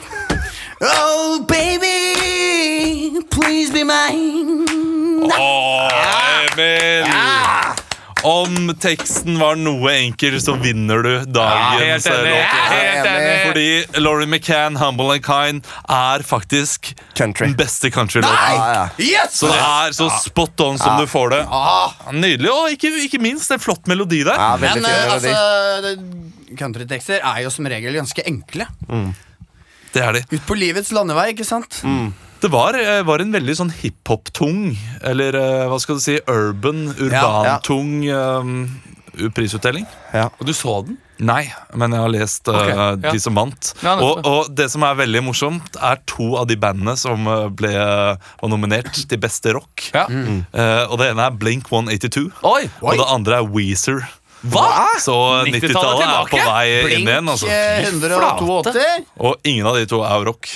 Oh, baby, please be mine. Åh, ah. Emil! Om teksten var noe enkel, så vinner du dagens ja, låt. Fordi Laurie McCann, 'Humble and Kind', er faktisk Country. den beste countrylåten. Yes! Så det er så spot on som du får det. Nydelig, og ikke, ikke minst en flott melodi der. Ja, Men eh, melodi. altså, countrytekster er jo som regel ganske enkle. Det er de. Ut på livets landevei, ikke sant? Det var, eh, var en veldig sånn hiphop-tung, eller eh, hva skal du si, urban, urban-tung um, prisutdeling. Ja. Og du så den? Nei, men jeg har lest uh, Ok, ja. de som vant. Ja, og, og det som er veldig morsomt, er to av de bandene som ble, var nominert til beste rock. Ja. Eh, og det ene er Blink 182, Oi! og det andre er Weezer. Hva? Så 90-tallet 90-tallet er på vei vei inn igjen. Altså. eh, 182. Og ingen av de to er rock.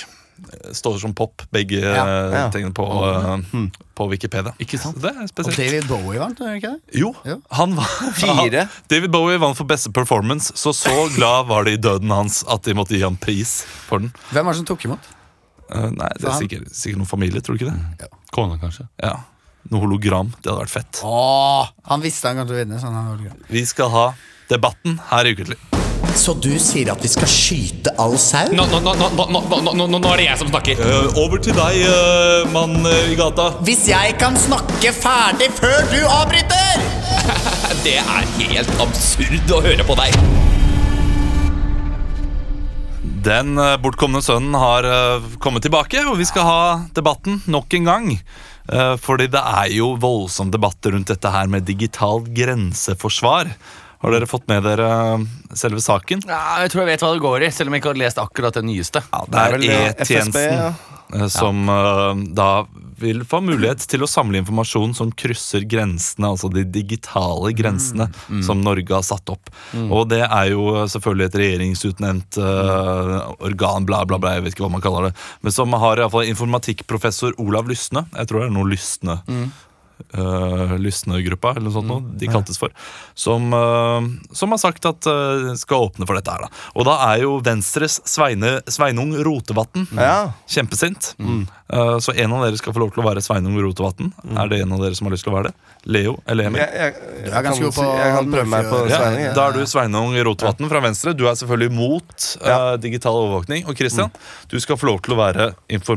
Står som pop, begge Ja. eh, Ja. tingene på, eh, på Wikipedia. Ikke sant? Det er Og. David Bowie vant, er det ikke det? Jo, Ja. han var Fire. Han, (laughs) David Bowie vant for beste performance, så så glad var de i døden hans at de måtte gi ham pris for den. Hvem var det som tok imot? Uh, nei, det er sikkert, sikkert noen familie, tror du ikke det? Kona, kanskje. Ja. Noe hologram. Det hadde vært fett. Åh, han visste han kom til å vinne. Så han har vært greit. Vi skal ha debatten her i Ukentlig. Så du sier at vi skal skyte all sau? Nå, nå, nå, nå, nå, nå, nå, nå er det jeg som snakker. Eh, over til deg, eh, mann eh, i gata. Hvis jeg kan snakke ferdig før du avbryter! (laughs) det er helt absurd å høre på deg. Den bortkomne sønnen har kommet tilbake, og vi skal ha debatten nok en gang. Fordi det er jo voldsom debatt rundt dette her med digitalt grenseforsvar. Har dere fått med dere eh, selve saken? Ja, jeg tror jeg vet hva det går i, selv om jeg ikke har lest akkurat det nyeste. Ja, det er eh, E-tjenesten ja. eh, som uh, da vil få mulighet til å samle informasjon som krysser grensene, altså de digitale grensene som Norge har satt opp. Og det er jo selvfølgelig et regjeringsutnevnt uh, organ, bla, bla, bla, jeg vet ikke hva man kaller det, men som har i hvert fall informatikkprofessor Olav Lysne. Jeg tror det er noe Lysne. Uh, Lysne-gruppa, eller noe sånt noe, de kaltes for. Som, uh, som har sagt at uh, skal åpne for dette her. Da. Og da er jo Venstres Sveine, Sveinung Rotevatn Ja. kjempesint. Eh, så en av dere skal få lov til å være Sveinung Rotevatn. Er det en av dere som har lyst til å være det? Leo eller Emil? Jeg, jeg, jeg, er kan, si- jeg kan prøve meg på Sveinung. Ja, da er du Sveinung Rotevatn fra Venstre. Du er selvfølgelig mot eh, Ja. digital overvåkning. Og Christian, du skal få lov til å være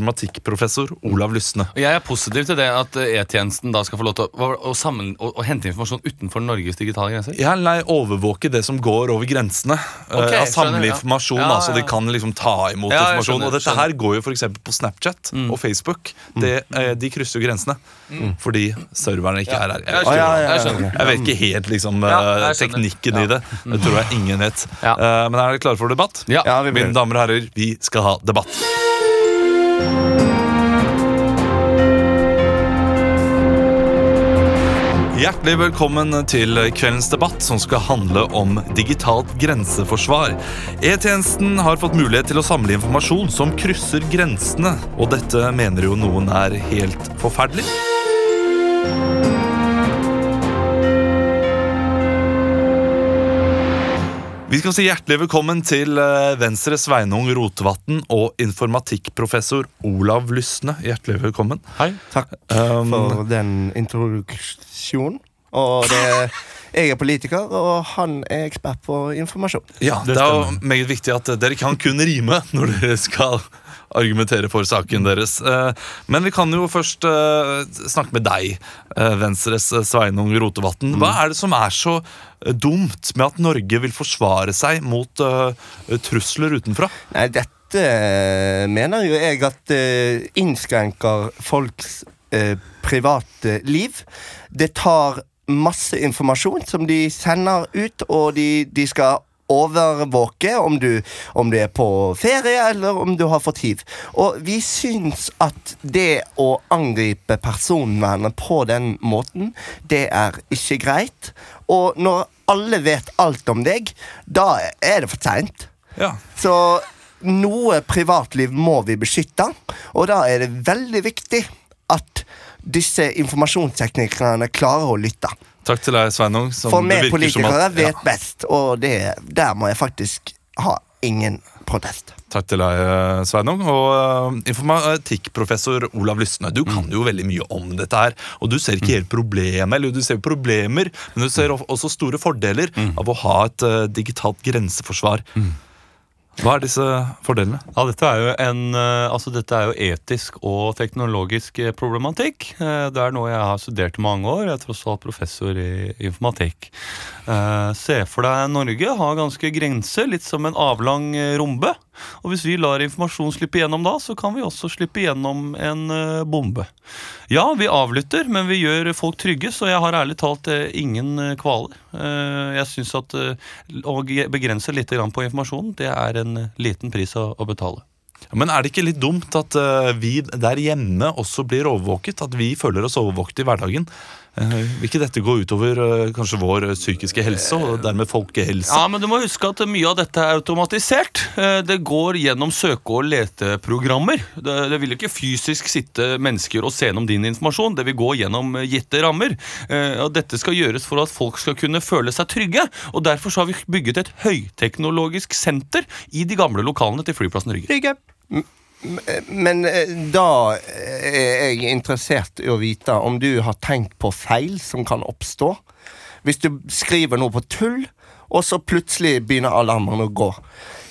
informatikkprofessor Olav Lysne. Jeg er positiv til det at eh, E-tjenesten da skal få lov til å, å, sammen, å, å hente informasjon utenfor Norges digitale grenser. Ja, nei, overvåke det som går over grensene. Okay, uh, samle informasjon, ja. informasjon, Ja, altså de kan liksom ta imot Ja, informasjon. skjønner, og dette skjønner. her går jo f.eks. på Snapchat og Facebook. Det, eh, de krysser jo grensene. Fordi serverne ikke er her. Jeg, ja, skjønner. ja, Jeg skjønner. jeg vet ikke helt liksom Ja, eh, jeg skjønner. teknikken i det. Det tror jeg ingen vet. Ja. Eh, men er dere klare for debatt? Ja. Ja, vi blir Mine damer og herrer, vi skal ha debatt. Hjertelig velkommen til kveldens debatt, som skal handle om digitalt grenseforsvar. E-tjenesten har fått mulighet til å samle informasjon som krysser grensene, og dette mener jo noen er helt forferdelig. Vi skal si hjertelig velkommen til eh, Venstre Sveinung Rotevatn og informatikkprofessor Olav Lysne. Hjertelig velkommen. Hei. Takk Um, for den introduksjonen. Og det, jeg er politiker, og han er ekspert på informasjon. Ja, det, er jo meget viktig at dere kan kun rime når dere skal argumentere for saken deres. Eh, Men vi kan jo først eh, snakke med deg, eh, Venstres Sveinung Rotevatn. Hva er det som er så dumt med at Norge vil forsvare seg mot trusler utenfra? Nei, dette mener jo jeg at innskrenker folks private liv. Det tar masse informasjon som de sender ut, og de, de skal overvåke om du, om du er på ferie eller om du har fått hiv. Og vi syns at det å angripe personvernet på den måten, det er ikke greit. Og når alle vet alt om deg, da er det for seint. Ja. Så noe privatliv må vi beskytte, og da er det veldig viktig at disse informasjonsteknikerne klarer å lytte. Takk til deg, Sveinung. som For meg vi politikere at- vet best, og det, der må jeg faktisk ha ingen protest. Takk til deg, eh, Sveinung. Og eh, informatikkprofessor Olav Lysne, du kan jo veldig mye om dette her. Og du ser ikke helt problemet, eller du ser problemer, men du ser også store fordeler av å ha et eh, digitalt grenseforsvar. Hva er disse fordelene? Ja, dette er en eh, Altså, dette er jo etisk og teknologisk eh, problematikk. Eh, Det er noe jeg har studert i mange år. Jeg er tross alt professor i informatikk. Se for deg Norge har ganske grenser, litt som en avlang rombe. Og hvis vi lar informasjon slippe igjennom da, så kan vi også slippe igjennom en eh, bombe. Ja, vi avlytter, men vi gjør folk trygge, så jeg har ærlig talt eh, ingen eh, kvaler. Jeg syns at å begrense litt på informasjonen, det er en liten pris å, betale. Men er det ikke litt dumt at vi der hjemme også blir overvåket? At vi føler oss overvåket i hverdagen? Eh, vil ikke dette gå utover eh, kanskje vår eh, psykiske helse, og dermed folkehelse? Ja, men du må huske at mye av dette er automatisert. Det går gjennom søke- og leteprogrammer. Det, det vil ikke fysisk sitte mennesker og se gjennom din informasjon. Det vil gå gjennom gitte rammer. Eh, Og dette skal gjøres for at folk skal kunne føle seg trygge. Og derfor så har vi bygget et høyteknologisk senter i de gamle lokalene til flyplassen Rygge. Men eh, da er jeg interessert i å vite om du har tenkt på feil som kan oppstå. Hvis du skriver noe på tull, og så plutselig begynner alarmen å gå.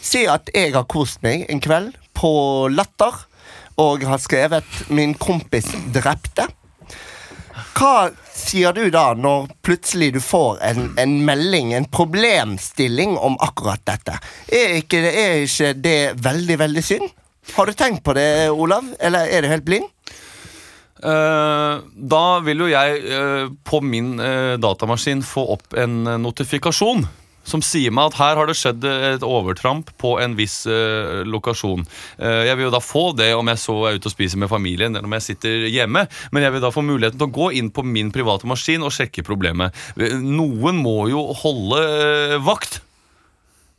Si at jeg har kost meg en kveld på Latter og har skrevet 'Min kompis drepte'. Hva sier du da når plutselig du får en, en melding, en problemstilling om akkurat dette? Er ikke, er ikke det veldig, veldig synd? Har du tenkt på det, Olav? Eller er du helt blind? Uh, da vil jo jeg uh, på min uh, datamaskin få opp en notifikasjon som sier meg at her har det skjedd et overtramp på en viss uh, lokasjon. Uh, jeg vil jo da få det om jeg så er ute og spiser med familien eller om jeg sitter hjemme, men jeg vil da få muligheten til å gå inn på min private maskin og sjekke problemet. Noen må jo holde uh, vakt.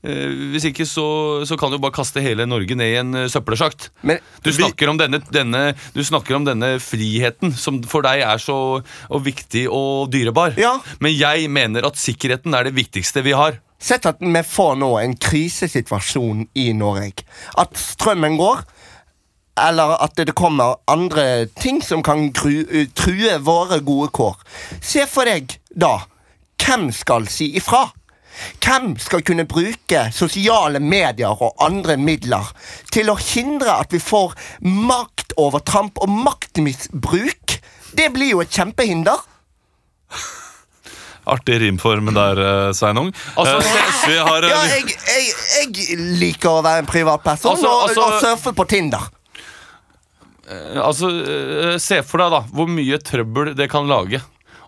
Eh, Hvis ikke så, så kan du bare kaste hele Norge ned i en eh, søppelsjakt. Du snakker, om denne, denne, du snakker om denne friheten som for deg er så og viktig og dyrebar. Ja. Men jeg mener at sikkerheten er det viktigste vi har. Sett at vi får nå en krisesituasjon i Norge. At strømmen går. Eller at det kommer andre ting som kan true våre gode kår. Se for deg da hvem skal si ifra? Hvem skal kunne bruke sosiale medier og andre midler til å hindre at vi får maktovertramp og maktmisbruk? Det blir jo et kjempehinder. Artig rimform der, eh, Sveinung. Altså, Eh, vi har, eh, Ja, jeg, jeg, jeg liker å være en privatperson Altså, og, altså- og surfe på Tinder. Altså, Se for deg da hvor mye trøbbel det kan lage.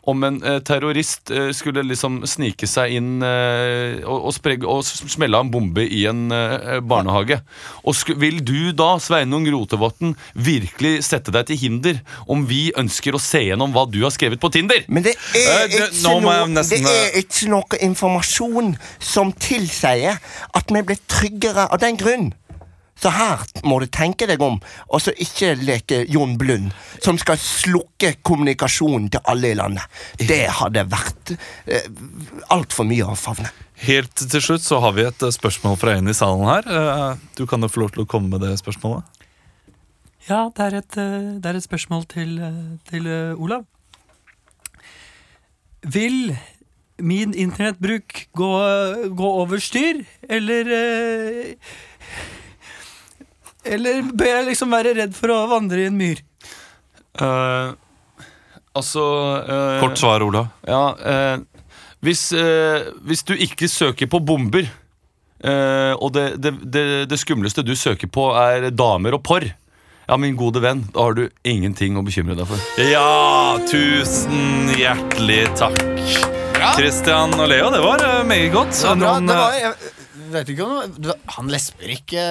Om en eh, terrorist eh, skulle liksom snike seg inn eh, og, og, spreg, og smelle av en bombe i en eh, barnehage. Og sku, Vil du da, Sveinung Rotevatn, virkelig sette deg til hinder om vi ønsker å se gjennom hva du har skrevet på Tinder? Men det er, det- ikke, nå må noe, nesten, det er ikke noe informasjon som tilsier at vi blir tryggere av den grunn. Så her må du tenke deg om, og så ikke leke Jon Blund, som skal slukke kommunikasjonen til alle i landet. Det hadde vært eh, altfor mye å favne. Helt til slutt så har vi et eh, spørsmål fra en i salen her. Eh, Du kan jo få lov til å komme med det spørsmålet. Ja, det er et, eh, det er et spørsmål til, til Olav. Vil min internettbruk gå, gå over styr, eller eh, Eller bør jeg liksom være redd for å vandre i en myr? Uh, altså uh, Kort svar, Ola. Ja, uh, hvis, eh, hvis du ikke søker på bomber, eh, og det, det, det, det skumleste du søker på er damer og porr, ja, min gode venn, da har du ingenting å bekymre deg for. Ja, tusen hjertelig takk. Christian og Leo, det var meget godt. Ja, bra. Noen, Det var, jeg, vet ikke om du- Han lesber ikke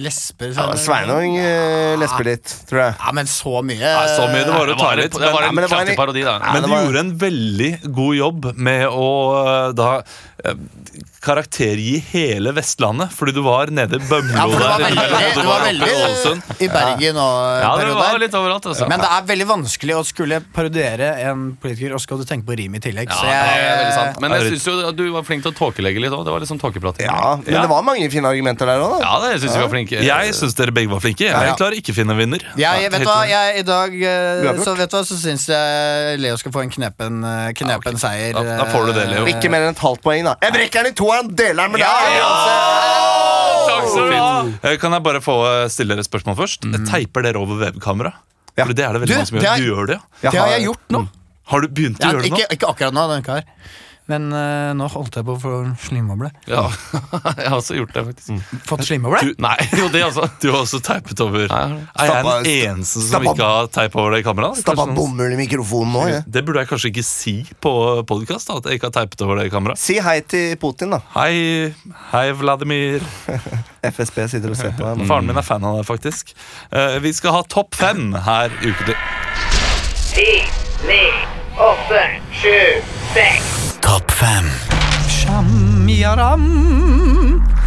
Lesber Ja, Sveinung eh, lesper litt, tror jeg. Ja, men så mye Nei, så mye det var å ta litt. det var en men det var kraftig parodi, da. men du var- gjorde en veldig god jobb med å eh, da eh, i hele Vestlandet. Fordi du var nede i Bømlo Ja, det var der. veldig, det var veldig i Bergen og Ja, det var litt overalt, altså. Men det er veldig vanskelig å skulle parodiere en politiker, og skal du tenke på rim i tillegg. ja, så det er veldig sant. Men jeg syns jo at du var flink til å tåkelegge litt òg. Det var litt sånn tåkeprat. Ja, Men Ja. det var mange fine argumenter der òg, da. Ja, det syns jeg var flinke. Jeg syns dere begge var flinke. Jeg Ja. klarer ikke å finne en vinner. jeg, vet hva, jeg, i dag eh, så, vet du hva, så syns jeg Leo skal få en knepen, eh, okay. seier. Da- da får du det, Leo. eh, Ikke mer enn et halvt poeng, da. Jeg brekker den i to, han deler med deg! Ja! Eh, Kan jeg bare få eh, stille dere et spørsmål først? Teiper dere over webkamera? Ja. For det er det veldig Du, mange som det gjør. er- Du gjør det, ja. Det har jeg gjort nå. Har du begynt å Ja, gjøre det nå? ikke, ikke akkurat nå, denne kar. Men uh, nå holdt jeg på å få slimoble. Ja, (laughs) jeg har også gjort det, faktisk. Fått slimoble? Du, Nei, jo, det også. (laughs) du har også teipet over. Nei, Er jeg den eneste som stappa- ikke har teip over det kameraet? Stappa bomull i mikrofonen nå. Ja. Det burde jeg kanskje ikke si på podkast, at jeg ikke har teipet over det i kameraet. Si hei til Putin, da. Hei, hei Vladimir. (laughs) FSB sitter og ser på deg. Faren min er fan av deg, faktisk. Uh, vi skal ha topp fem her ukentlig. Ti, ni, åtte, sju, seks. Fem.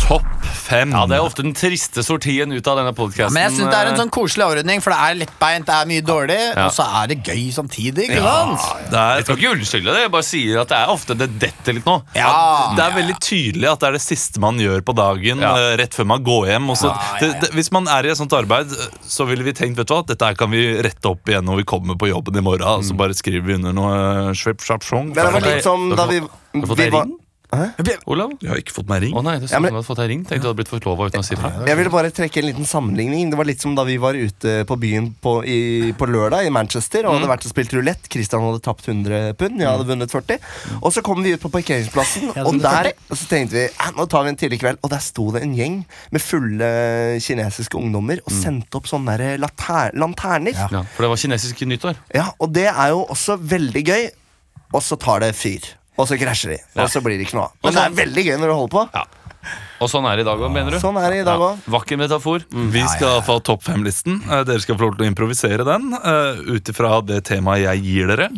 Topp fem. Ja, Det er ofte den triste sortien ut av denne podkasten. Men jeg synes det er en sånn koselig avrunding, for det er lettbeint, det er mye dårlig, Ja. og så er det gøy samtidig. Ikke sant? Er, Jeg skal ikke unnskylde det, jeg bare sier at det er ofte det detter litt nå. Ja. det er veldig tydelig at det er det siste man gjør på dagen, Ja. eh, rett før man går hjem. Så, Ja, ja, ja. Det, det, hvis man er i et sånt arbeid, eh, så ville vi tenkt vet du hva, dette kan vi rette opp igjen når vi kommer på jobben i morgen. Og så bare skriver vi under noe uh, svap, sjong. Men det var litt som da vi, Har du fått deg var Hæ? Olav? Jeg har ikke fått meg ring. Å nei, det Ja, men- du hadde fått deg ring. Tenkte du hadde blitt forlova uten å si fra. Jeg ville bare trekke en liten sammenligning. Det var litt som da vi var ute på byen på, i, på lørdag i Manchester og hadde vært og spilt rulett. Christian hadde tapt 100 pund, jeg hadde vunnet 40. Og så kom vi ut på parkeringsplassen, og der og så tenkte vi "Eh, nå tar vi en tidlig kveld. Og der sto det en gjeng med fulle kinesiske ungdommer og sendte opp sånne der later lanterner. Ja. Ja, for det var kinesisk nyttår. Og det er jo også veldig gøy, og så tar det fyr. Og så krasjer de, og så blir det ikke noe av. Men det er veldig gøy når du holder på. Og sånn er det i dag òg, mener du? Sånn er det i dag òg. Vakker metafor. Vi skal få topp fem-listen. Eh, Dere skal få lov til å improvisere den uh, ut ifra det temaet jeg gir dere.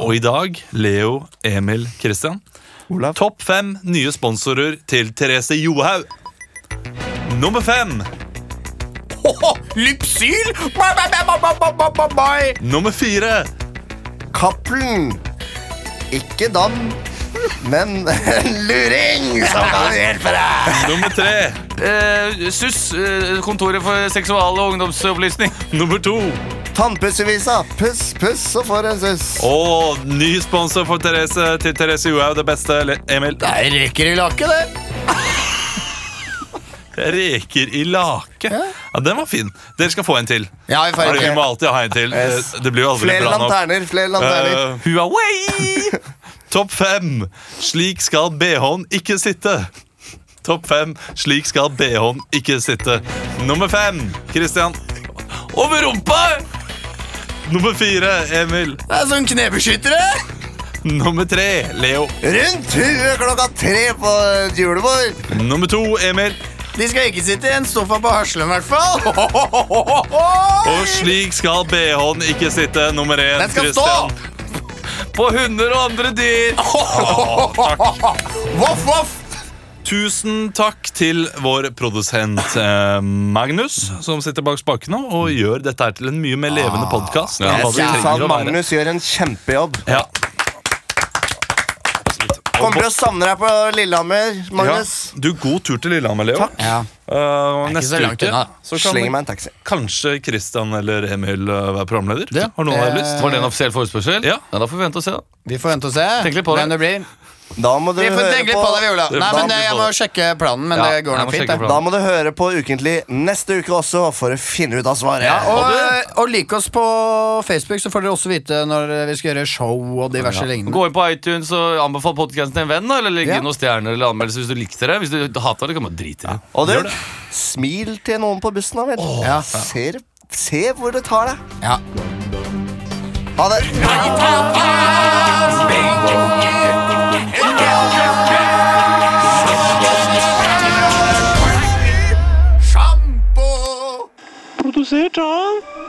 Og i dag Leo, Emil, Christian. Olav. Topp fem nye sponsorer til Therese Johaug. Nummer fem. Lypsyl! Bye, bye, bye, bye, bye, bye, bye, bye. Nummer fire. Cappelen. Ikke dam, men en luring som kan hjelpe deg. Nummer tre. Eh, SUS, eh, Kontoret for seksual- og ungdomsopplysning. (laughs) Nummer to. Tannpussevisa. Puss, puss, så får en suss. Og ny sponsor for Therese, til Therese Johaug. Det beste, Emil. er reker i laket, det. Reker i lake. Ja, Den var fin. Dere skal få en til. Ja, vi får Fordi vi må alltid ha en til. Yes. Det- Det blir jo aldri Flere bra nok. lanterner, flere lanterner. Eh, Huawei! (laughs) Topp fem. Slik skal BH-en ikke sitte. Topp fem. Slik skal BH-en ikke sitte. Nummer fem. Christian. Over rumpa! Nummer fire. Emil. Det er sånn knebeskyttere. Nummer tre. Leo. Rundt huet klokka tre på julebord. Nummer to. Emil. De skal ikke sitte i en sofa på Haslum, i hvert fall. (laughs) Og slik skal BH-en ikke sitte. Nummer én. Den skal stå. På hunder og andre dyr. (laughs) Voff, voff. Tusen takk til vår produsent eh, Magnus, som sitter bak spakene og gjør dette her til en mye mer levende podkast. Ja, Jeg synes han Magnus gjør en kjempejobb. Ja. Kommer til å savne deg på Lillehammer, Ja. Magnus. Du, god tur til Lillehammer, Leo. Ja. Uh, neste så uke unna. så kan meg en taxi. kanskje Christian eller Emil uh, være programleder. Det- Har noen eh, lyst? Var det en offisiell forespørsel? Ja. Da får vi vente og se. da Vi får vente og se Tenk litt på det. hvem det blir. Da må du Vi får høre tenke litt på det, vi, Ola. Nei, men Jeg må sjekke planen, men Ja, det går jeg nok fint. det. Da må du høre på Ukentlig neste uke også for å finne ut av svaret. Ja, og, og lik oss på Facebook, så får dere også vite når vi skal gjøre show og diverse lignende. Gå inn på iTunes og anbefal podkasten til en venn. da Eller legg Ja. inn noen stjerner eller anmeldelse hvis du likte det. Hvis du hater det, kan man drite i det. Og du, smil til noen på bussen, da vel. Ja. Se, se hvor det tar deg. Ja. Ha det. it, huh?